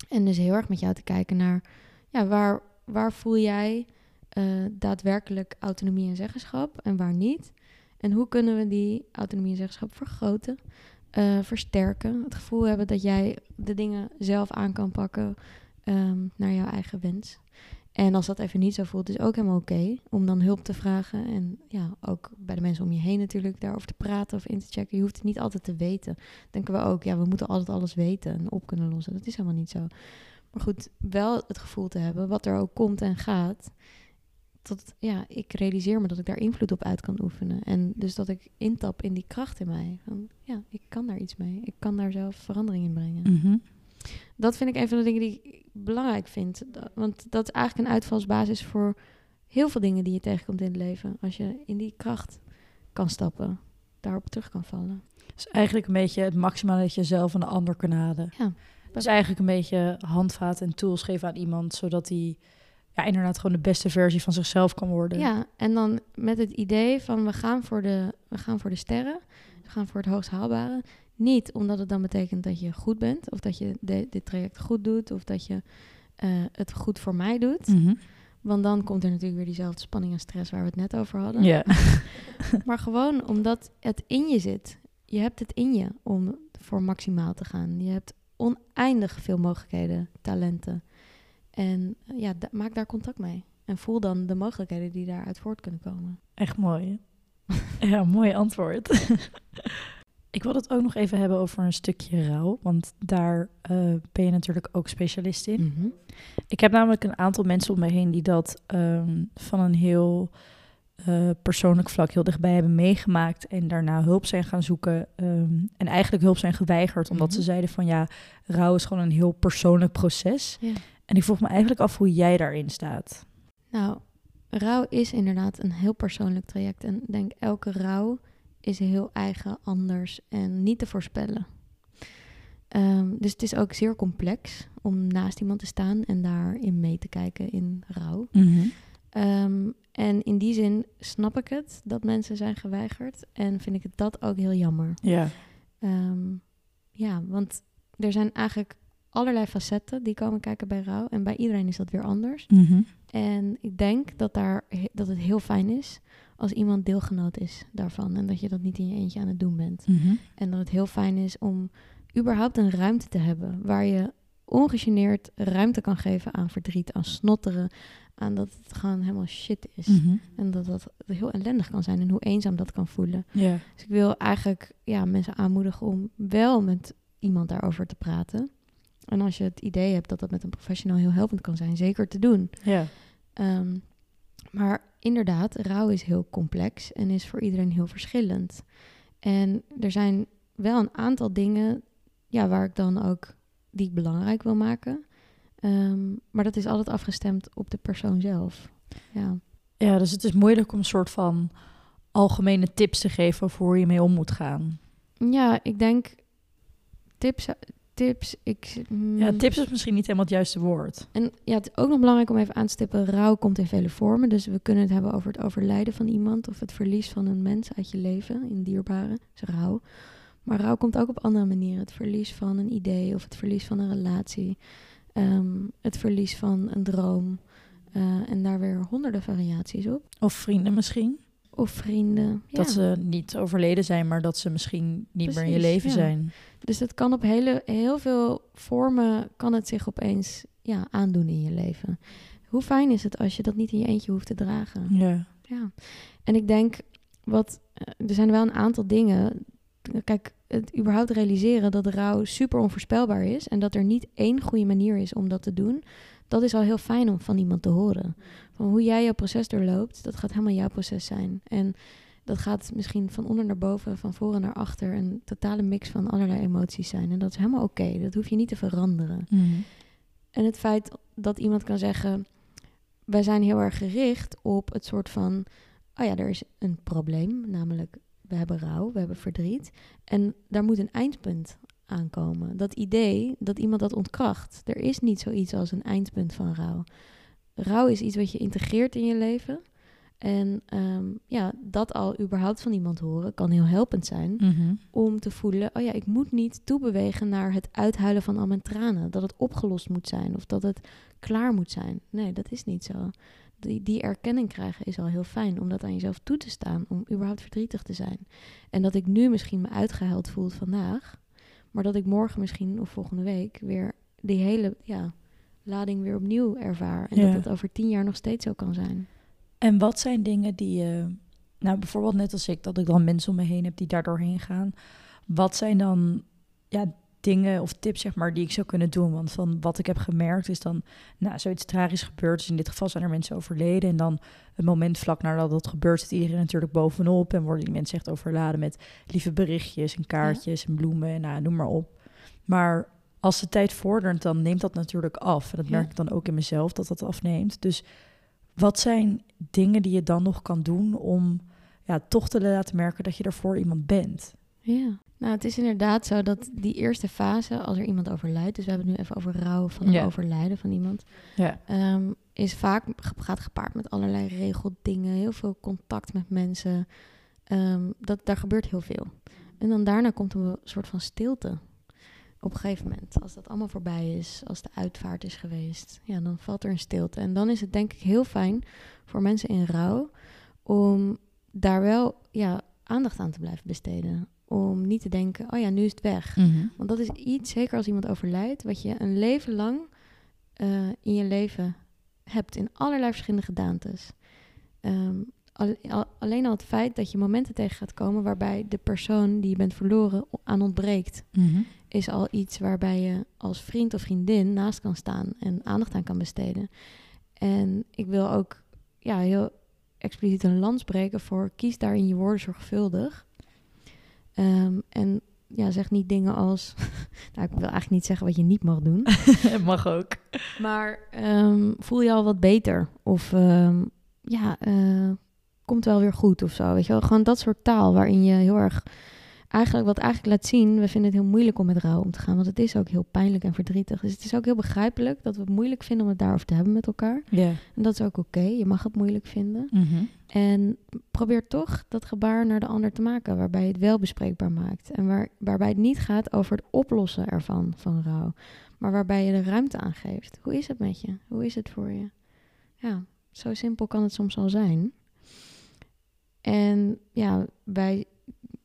En dus heel erg met jou te kijken naar, ja, waar, waar voel jij eh, daadwerkelijk autonomie en zeggenschap en waar niet? En hoe kunnen we die autonomie en zeggenschap vergroten? eh, versterken. Het gevoel hebben dat jij de dingen zelf aan kan pakken ehm, naar jouw eigen wens. En als dat even niet zo voelt, is ook helemaal oké om dan hulp te vragen. En ja, ook bij de mensen om je heen natuurlijk daarover te praten of in te checken. Je hoeft het niet altijd te weten. Denken we ook, ja, we moeten altijd alles weten en op kunnen lossen. Dat is helemaal niet zo. Maar goed, wel het gevoel te hebben, wat er ook komt en gaat. Dat, ja, ik realiseer me dat ik daar invloed op uit kan oefenen. En dus dat ik intap in die kracht in mij. Van, ja, ik kan daar iets mee. Ik kan daar zelf verandering in brengen. Mhm. Dat vind ik een van de dingen die ik belangrijk vind. Want dat is eigenlijk een uitvalsbasis voor heel veel dingen die je tegenkomt in het leven. Als je in die kracht kan stappen, daarop terug kan vallen. Dus eigenlijk een beetje het maximale dat je zelf van de ander kan halen. Ja. Dus eigenlijk een beetje handvaten en tools geven aan iemand, zodat hij ja, inderdaad gewoon de beste versie van zichzelf kan worden. Ja, en dan met het idee van we gaan voor de, we gaan voor de sterren, we gaan voor het hoogst haalbare. Niet omdat het dan betekent dat je goed bent, of dat je de- dit traject goed doet, of dat je eh, het goed voor mij doet. Mhm. Want dan komt er natuurlijk weer diezelfde spanning en stress waar we het net over hadden. Maar gewoon omdat het in je zit. Je hebt het in je om voor maximaal te gaan. Je hebt oneindig veel mogelijkheden, talenten. En eh, ja, da- maak daar contact mee. En voel dan de mogelijkheden die daaruit voort kunnen komen. Echt mooi. ja, mooi antwoord. Ik wil het ook nog even hebben over een stukje rouw, want daar eh, ben je natuurlijk ook specialist in. Mhm. Ik heb namelijk een aantal mensen om me heen die dat ehm, van een heel eh, persoonlijk vlak heel dichtbij hebben meegemaakt en daarna hulp zijn gaan zoeken ehm, en eigenlijk hulp zijn geweigerd omdat Mhm. ze zeiden van ja, rouw is gewoon een heel persoonlijk proces. Ja. En ik vroeg me eigenlijk af hoe jij daarin staat. Nou, rouw is inderdaad een heel persoonlijk traject. En ik denk elke rouw is heel eigen, anders en niet te voorspellen. Ehm, dus het is ook zeer complex om naast iemand te staan en daarin mee te kijken in rouw. Ehm, en in die zin snap ik het dat mensen zijn geweigerd en vind ik het dat ook heel jammer. Ja. Ehm, ja, want er zijn eigenlijk allerlei facetten die komen kijken bij rouw en bij iedereen is dat weer anders. Mhm. En ik denk dat, daar, dat het heel fijn is als iemand deelgenoot is daarvan en dat je dat niet in je eentje aan het doen bent. Mhm. En dat het heel fijn is om überhaupt een ruimte te hebben waar je ongegeneerd ruimte kan geven aan verdriet, aan snotteren, aan dat het gewoon helemaal shit is. Mhm. En dat dat heel ellendig kan zijn en hoe eenzaam dat kan voelen. Dus ik wil eigenlijk ja, mensen aanmoedigen om wel met iemand daarover te praten. En als je het idee hebt dat dat met een professional heel helpend kan zijn, zeker te doen. Ja. Ehm, maar inderdaad, rouw is heel complex en is voor iedereen heel verschillend. En er zijn wel een aantal dingen ja, waar ik dan ook die ik belangrijk wil maken. Ehm, maar dat is altijd afgestemd op de persoon zelf. Ja. ja, dus het is moeilijk om een soort van algemene tips te geven over hoe je mee om moet gaan. ja, ik denk tips. Tips ik, mm, Ja, tips is misschien niet helemaal het juiste woord. En ja, het is ook nog belangrijk om even aan te stippen. Rouw komt in vele vormen. Dus we kunnen het hebben over het overlijden van iemand of het verlies van een mens uit je leven, in dierbare. Is rouw. Maar rouw komt ook op andere manieren. Het verlies van een idee of het verlies van een relatie. ehm, het verlies van een droom. eh, en daar weer honderden variaties op. Of vrienden misschien. Of vrienden. Dat ja. ze niet overleden zijn, maar dat ze misschien niet meer in je leven ja. zijn. Dus het kan op hele, heel veel vormen kan het zich opeens ja, aandoen in je leven. Hoe fijn is het als je dat niet in je eentje hoeft te dragen? Ja. Ja, en ik denk, wat, eh, er zijn wel een aantal dingen. Kijk, het überhaupt realiseren dat rouw super onvoorspelbaar is en dat er niet één goede manier is om dat te doen, dat is al heel fijn om van iemand te horen. Van hoe jij jouw proces doorloopt, dat gaat helemaal jouw proces zijn. En dat gaat misschien van onder naar boven, van voren naar achter, een totale mix van allerlei emoties zijn. En dat is helemaal oké, dat hoef je niet te veranderen. Mhm. En het feit dat iemand kan zeggen: wij zijn heel erg gericht op het soort van: oh ja, er is een probleem, namelijk we hebben rouw, we hebben verdriet. En daar moet een eindpunt aankomen. Dat idee dat iemand dat ontkracht. Er is niet zoiets als een eindpunt van rouw. Rouw is iets wat je integreert in je leven. En ehm, ja, dat al überhaupt van iemand horen kan heel helpend zijn Mhm. om te voelen, oh ja, ik moet niet toebewegen naar het uithuilen van al mijn tranen. Dat het opgelost moet zijn of dat het klaar moet zijn. Nee, dat is niet zo. Die, die erkenning krijgen is al heel fijn om dat aan jezelf toe te staan, om überhaupt verdrietig te zijn. En dat ik nu misschien me uitgehuild voel vandaag, maar dat ik morgen misschien of volgende week weer die hele ja, lading weer opnieuw ervaar. En Ja. dat het over tien jaar nog steeds zo kan zijn. En wat zijn dingen die je, nou bijvoorbeeld net als ik, dat ik dan mensen om me heen heb die daar doorheen gaan. Wat zijn dan ja, dingen of tips, zeg maar, die ik zou kunnen doen? Want van wat ik heb gemerkt is dan, nou, zoiets tragisch gebeurd. Dus in dit geval zijn er mensen overleden. En dan het moment vlak nadat dat gebeurt, zit iedereen natuurlijk bovenop. En worden die mensen echt overladen met lieve berichtjes en kaartjes en bloemen en nou, noem maar op. Maar als de tijd vordert, dan neemt dat natuurlijk af. En dat Ja. merk ik dan ook in mezelf, dat dat afneemt. Dus wat zijn dingen die je dan nog kan doen om ja, toch te laten merken dat je er voor iemand bent? Ja. Nou, het is inderdaad zo dat die eerste fase, als er iemand overlijdt, dus we hebben het nu even over rouw van Ja. het overlijden van iemand, Ja. ehm, is vaak gaat gepaard met allerlei regeldingen, heel veel contact met mensen. Ehm, dat, daar gebeurt heel veel. En dan daarna komt een soort van stilte. Op een gegeven moment, als dat allemaal voorbij is, als de uitvaart is geweest, ja, dan valt er een stilte. En dan is het denk ik heel fijn voor mensen in rouw om daar wel ja, aandacht aan te blijven besteden. Om niet te denken, oh ja, nu is het weg. Want dat is iets, zeker als iemand overlijdt, wat je een leven lang eh, in je leven hebt in allerlei verschillende gedaantes. Ehm, al- al- alleen al het feit dat je momenten tegen gaat komen waarbij de persoon die je bent verloren aan ontbreekt, is al iets waarbij je als vriend of vriendin naast kan staan en aandacht aan kan besteden. En ik wil ook ja, heel expliciet een lans breken voor kies daarin je woorden zorgvuldig. Ehm, en ja, zeg niet dingen als... nou, ik wil eigenlijk niet zeggen wat je niet mag doen. Mag ook. Maar ehm, voel je al wat beter? Of ehm, ja, eh, komt wel weer goed of zo. Weet je wel? Gewoon dat soort taal waarin je heel erg... Eigenlijk, wat eigenlijk laat zien, we vinden het heel moeilijk om met rouw om te gaan. Want het is ook heel pijnlijk en verdrietig. Dus het is ook heel begrijpelijk dat we het moeilijk vinden om het daarover te hebben met elkaar. En dat is ook oké. Je mag het moeilijk vinden. Mhm. En probeer toch dat gebaar naar de ander te maken, waarbij je het wel bespreekbaar maakt. En waar, waarbij het niet gaat over het oplossen ervan, van rouw. Maar waarbij je de ruimte aan geeft. Hoe is het met je? Hoe is het voor je? Ja, zo simpel kan het soms al zijn. En ja, wij,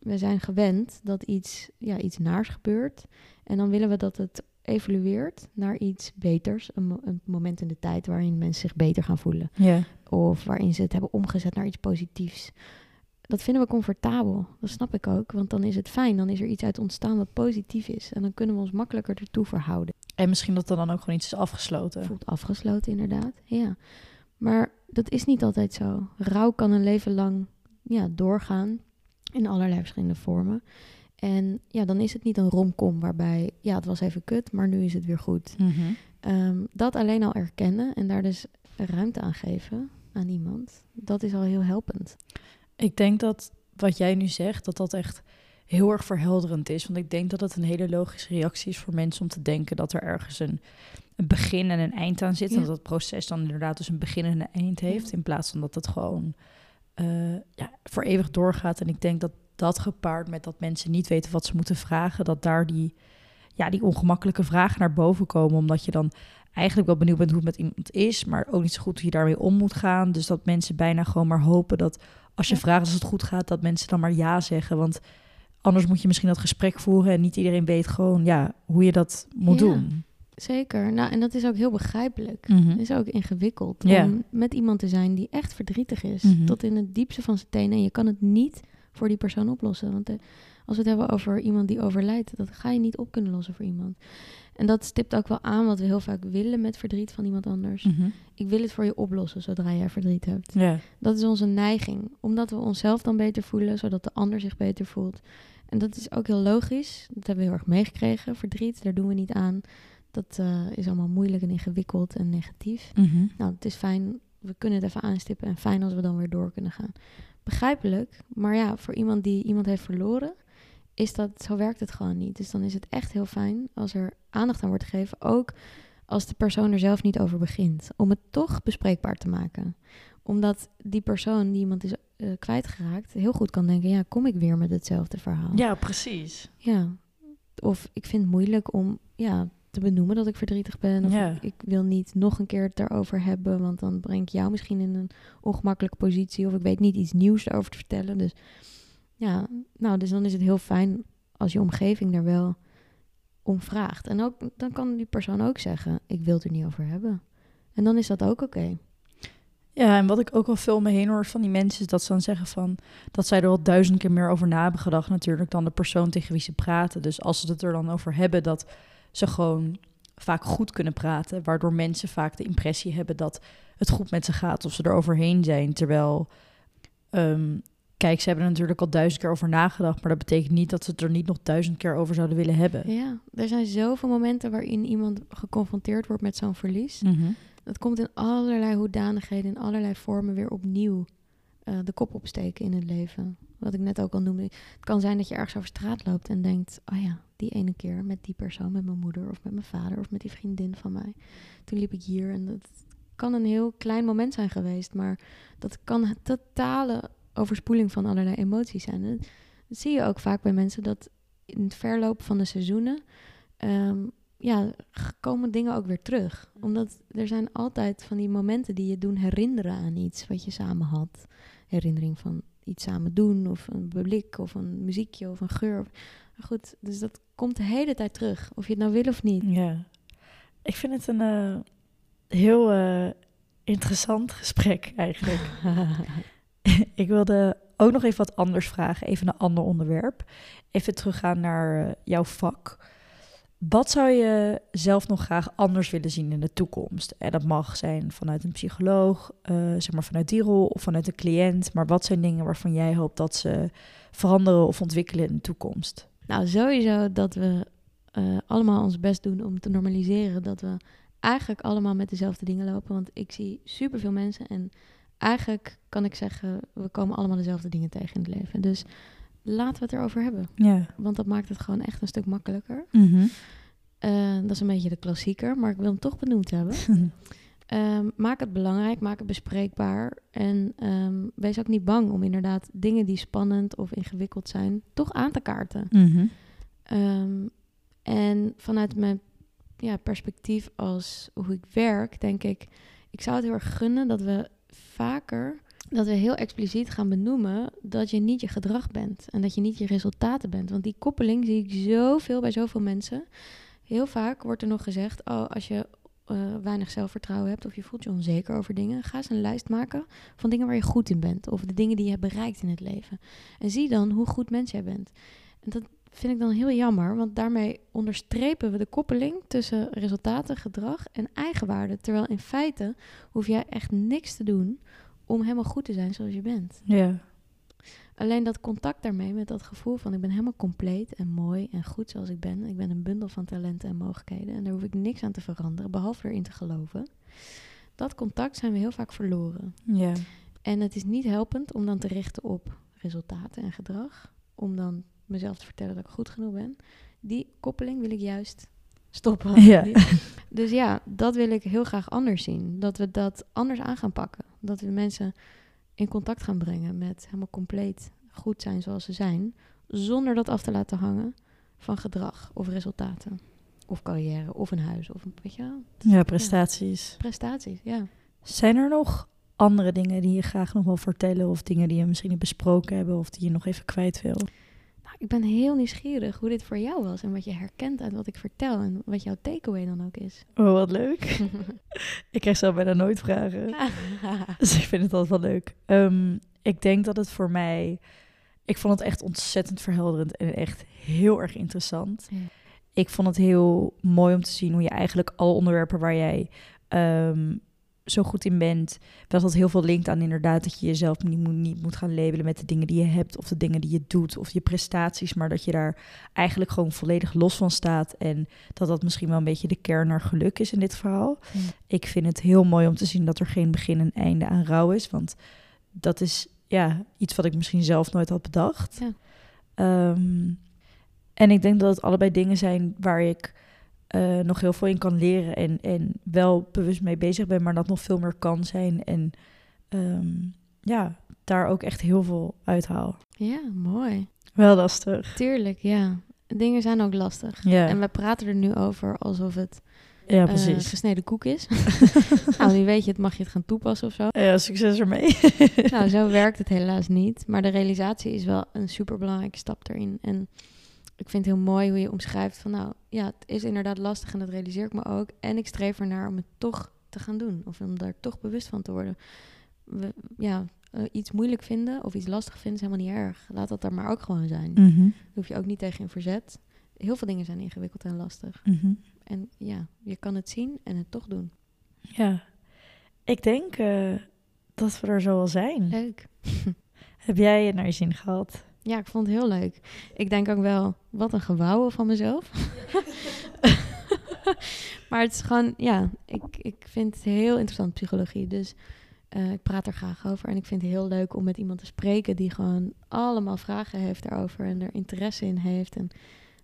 wij zijn gewend dat iets, ja, iets naars gebeurt. En dan willen we dat het evolueert naar iets beters. Een, mo- een moment in de tijd waarin mensen zich beter gaan voelen of waarin ze het hebben omgezet naar iets positiefs. Dat vinden we comfortabel. Dat snap ik ook, want dan is het fijn. Dan is er iets uit ontstaan wat positief is. En dan kunnen we ons makkelijker ertoe verhouden. En misschien dat er dan ook gewoon iets is afgesloten. Voelt afgesloten, inderdaad. Ja. Maar dat is niet altijd zo. Rouw kan een leven lang ja, doorgaan in allerlei verschillende vormen. En ja, dan is het niet een romcom waarbij, ja, het was even kut, maar nu is het weer goed. Mhm. Ehm, dat alleen al erkennen en daar dus ruimte aan geven aan iemand, dat is al heel helpend. Ik denk dat wat jij nu zegt, dat dat echt heel erg verhelderend is. Want ik denk dat het een hele logische reactie is voor mensen om te denken dat er ergens een, een begin en een eind aan zit. Ja. En dat het proces dan inderdaad dus een begin en een eind heeft. Ja. In plaats van dat het gewoon eh, ja, voor eeuwig doorgaat. En ik denk dat dat gepaard met dat mensen niet weten wat ze moeten vragen, dat daar die, ja, die ongemakkelijke vragen naar boven komen. Omdat je dan eigenlijk wel benieuwd bent hoe het met iemand is, maar ook niet zo goed hoe je daarmee om moet gaan. Dus dat mensen bijna gewoon maar hopen dat als je Ja. vraagt als het goed gaat, dat mensen dan maar ja zeggen. Want anders moet je misschien dat gesprek voeren en niet iedereen weet gewoon ja, hoe je dat moet Ja. doen. Zeker. Nou, en dat is ook heel begrijpelijk. Mhm. Het is ook ingewikkeld om met iemand te zijn die echt verdrietig is. Mhm. Tot in het diepste van zijn tenen. En je kan het niet voor die persoon oplossen. Want eh, als we het hebben over iemand die overlijdt, dat ga je niet op kunnen lossen voor iemand. En dat stipt ook wel aan wat we heel vaak willen met verdriet van iemand anders. Mhm. Ik wil het voor je oplossen zodra jij verdriet hebt. Dat is onze neiging. Omdat we onszelf dan beter voelen, zodat de ander zich beter voelt. En dat is ook heel logisch. Dat hebben we heel erg meegekregen. Verdriet, daar doen we niet aan. Dat eh, is allemaal moeilijk en ingewikkeld en negatief. Mhm. Nou, het is fijn. We kunnen het even aanstippen. En fijn als we dan weer door kunnen gaan. Begrijpelijk. Maar ja, voor iemand die iemand heeft verloren, is dat, zo werkt het gewoon niet. Dus dan is het echt heel fijn als er aandacht aan wordt gegeven. Ook als de persoon er zelf niet over begint. Om het toch bespreekbaar te maken. Omdat die persoon die iemand is eh, kwijtgeraakt, heel goed kan denken: ja, kom ik weer met hetzelfde verhaal? ja, precies. Ja. Of ik vind het moeilijk om ja, te benoemen dat ik verdrietig ben. Of Ja. ik, wil niet nog een keer het erover hebben, want dan breng ik jou misschien in een ongemakkelijke positie. Of ik weet niet iets nieuws erover te vertellen. Dus ja, nou, dus dan is het heel fijn als je omgeving daar wel om vraagt. En ook, dan kan die persoon ook zeggen: Ik wil het er niet over hebben. En dan is dat ook oké. Ja, en wat ik ook al veel om me heen hoor van die mensen, is dat ze dan zeggen van dat zij er al duizend keer meer over na hebben gedacht, natuurlijk, dan de persoon tegen wie ze praten. Dus als ze het er dan over hebben, dat ze gewoon vaak goed kunnen praten, waardoor mensen vaak de impressie hebben dat het goed met ze gaat of ze er overheen zijn. Terwijl, ehm, kijk, ze hebben er natuurlijk al duizend keer over nagedacht, maar dat betekent niet dat ze het er niet nog duizend keer over zouden willen hebben. Ja, er zijn zoveel momenten waarin iemand geconfronteerd wordt met zo'n verlies. Mhm. Dat komt in allerlei hoedanigheden, in allerlei vormen weer opnieuw eh, de kop opsteken in het leven. Wat ik net ook al noemde. Het kan zijn dat je ergens over straat loopt en denkt: oh ja, die ene keer met die persoon, met mijn moeder of met mijn vader of met die vriendin van mij. Toen liep ik hier en dat kan een heel klein moment zijn geweest, maar dat kan totale overspoeling van allerlei emoties zijn. En dat zie je ook vaak bij mensen dat in het verloop van de seizoenen. ehm, ja, komen dingen ook weer terug. Omdat er zijn altijd van die momenten die je doen herinneren aan iets wat je samen had. Herinnering van iets samen doen, of een blik, of een muziekje, of een geur. Maar goed, dus dat komt de hele tijd terug. Of je het nou wil of niet. Ja, ik vind het een eh, heel eh, interessant gesprek eigenlijk. ik wilde ook nog even wat anders vragen, even een ander onderwerp. Even teruggaan naar eh, jouw vak. Wat zou je zelf nog graag anders willen zien in de toekomst? En dat mag zijn vanuit een psycholoog, eh, zeg maar vanuit die rol of vanuit een cliënt. Maar wat zijn dingen waarvan jij hoopt dat ze veranderen of ontwikkelen in de toekomst? Nou, sowieso dat we eh, allemaal ons best doen om te normaliseren dat we eigenlijk allemaal met dezelfde dingen lopen. Want ik zie superveel mensen en eigenlijk kan ik zeggen, we komen allemaal dezelfde dingen tegen in het leven. Dus laten we het erover hebben. Ja. Want dat maakt het gewoon echt een stuk makkelijker. Mhm. Eh, dat is een beetje de klassieker, maar ik wil hem toch benoemd hebben. Ehm, maak het belangrijk, maak het bespreekbaar. En ehm, wees ook niet bang om inderdaad dingen die spannend of ingewikkeld zijn, toch aan te kaarten. Mhm. Ehm, en vanuit mijn ja, perspectief als hoe ik werk, denk ik, ik zou het heel erg gunnen dat we vaker, dat we heel expliciet gaan benoemen dat je niet je gedrag bent en dat je niet je resultaten bent. Want die koppeling zie ik zoveel bij zoveel mensen. Heel vaak wordt er nog gezegd, oh, als je eh, weinig zelfvertrouwen hebt of je voelt je onzeker over dingen, ga eens een lijst maken van dingen waar je goed in bent of de dingen die je hebt bereikt in het leven. En zie dan hoe goed mens jij bent. En dat vind ik dan heel jammer, want daarmee onderstrepen we de koppeling tussen resultaten, gedrag en eigenwaarde. Terwijl in feite hoef jij echt niks te doen om helemaal goed te zijn zoals je bent. Ja. Alleen dat contact daarmee met dat gevoel van ik ben helemaal compleet en mooi en goed zoals ik ben. Ik ben een bundel van talenten en mogelijkheden en daar hoef ik niks aan te veranderen, behalve erin te geloven. Dat contact zijn we heel vaak verloren. Ja. En het is niet helpend om dan te richten op resultaten en gedrag, om dan mezelf te vertellen dat ik goed genoeg ben. Die koppeling wil ik juist stoppen. Ja. Dus ja, dat wil ik heel graag anders zien. Dat we dat anders aan gaan pakken. Dat we mensen in contact gaan brengen met helemaal compleet goed zijn zoals ze zijn. Zonder dat af te laten hangen van gedrag of resultaten. Of carrière of een huis of een weet je wel, Ja, prestaties. prestaties. Ja. Zijn er nog andere dingen die je graag nog wil vertellen? Of dingen die je misschien niet besproken hebben of die je nog even kwijt wil? Ik ben heel nieuwsgierig hoe dit voor jou was. En wat je herkent uit wat ik vertel. En wat jouw takeaway dan ook is. Oh, wat leuk. ik krijg zelf bijna nooit vragen. Dus ik vind het altijd wel leuk. Ehm, ik denk dat het voor mij... Ik vond het echt ontzettend verhelderend en echt heel erg interessant. Ja. Ik vond het heel mooi om te zien hoe je eigenlijk alle onderwerpen waar jij ehm, zo goed in bent, dat dat heel veel linkt aan inderdaad dat je jezelf niet moet, niet moet gaan labelen met de dingen die je hebt of de dingen die je doet of je prestaties, maar dat je daar eigenlijk gewoon volledig los van staat en dat dat misschien wel een beetje de kern naar geluk is in dit verhaal. Ja. Ik vind het heel mooi om te zien dat er geen begin en einde aan rouw is, want dat is ja, iets wat ik misschien zelf nooit had bedacht. Ja. Ehm, en ik denk dat het allebei dingen zijn waar ik eh, nog heel veel in kan leren en, en wel bewust mee bezig ben, maar dat nog veel meer kan zijn. En ehm, ja, daar ook echt heel veel uithaal. Ja, mooi. Wel lastig. Tuurlijk, ja. Dingen zijn ook lastig. Ja, En we praten er nu over alsof het ja eh, precies. gesneden koek is. nou, nu weet je het, mag je het gaan toepassen of zo. ja, succes ermee. nou, zo werkt het helaas niet. Maar de realisatie is wel een superbelangrijke stap erin. En ik vind het heel mooi hoe je omschrijft van... nou, ja, het is inderdaad lastig en dat realiseer ik me ook. En ik streef ernaar om het toch te gaan doen. Of om daar toch bewust van te worden. We, ja, eh, iets moeilijk vinden of iets lastig vinden is helemaal niet erg. Laat dat daar maar ook gewoon zijn. Daar hoef je ook niet tegen in verzet. Heel veel dingen zijn ingewikkeld en lastig. mhm. En ja, je kan het zien en het toch doen. Ja, ik denk eh, dat we er zo al zijn. Leuk. Heb jij het naar je zin gehad? Ja, ik vond het heel leuk. Ik denk ook wel, wat een gewauwen van mezelf. maar het is gewoon, ja, ik, ik vind het heel interessant, psychologie. Dus eh, ik praat er graag over. En ik vind het heel leuk om met iemand te spreken die gewoon allemaal vragen heeft daarover en er interesse in heeft. En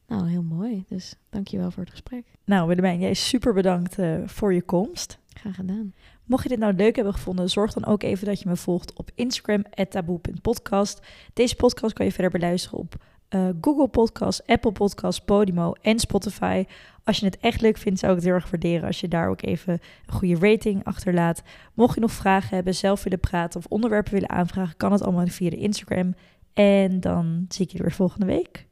nou, heel mooi. Dus dankjewel voor het gesprek. Nou, Willemijn, jij super bedankt eh, voor je komst. Graag gedaan. Mocht je dit nou leuk hebben gevonden, zorg dan ook even dat je me volgt op Instagram, taboe.podcast. Deze podcast kan je verder beluisteren op eh, Google Podcasts, Apple Podcasts, Podimo en Spotify. Als je het echt leuk vindt, zou ik het heel erg waarderen als je daar ook even een goede rating achterlaat. Mocht je nog vragen hebben, zelf willen praten of onderwerpen willen aanvragen, kan het allemaal via de Instagram. En dan zie ik je weer volgende week.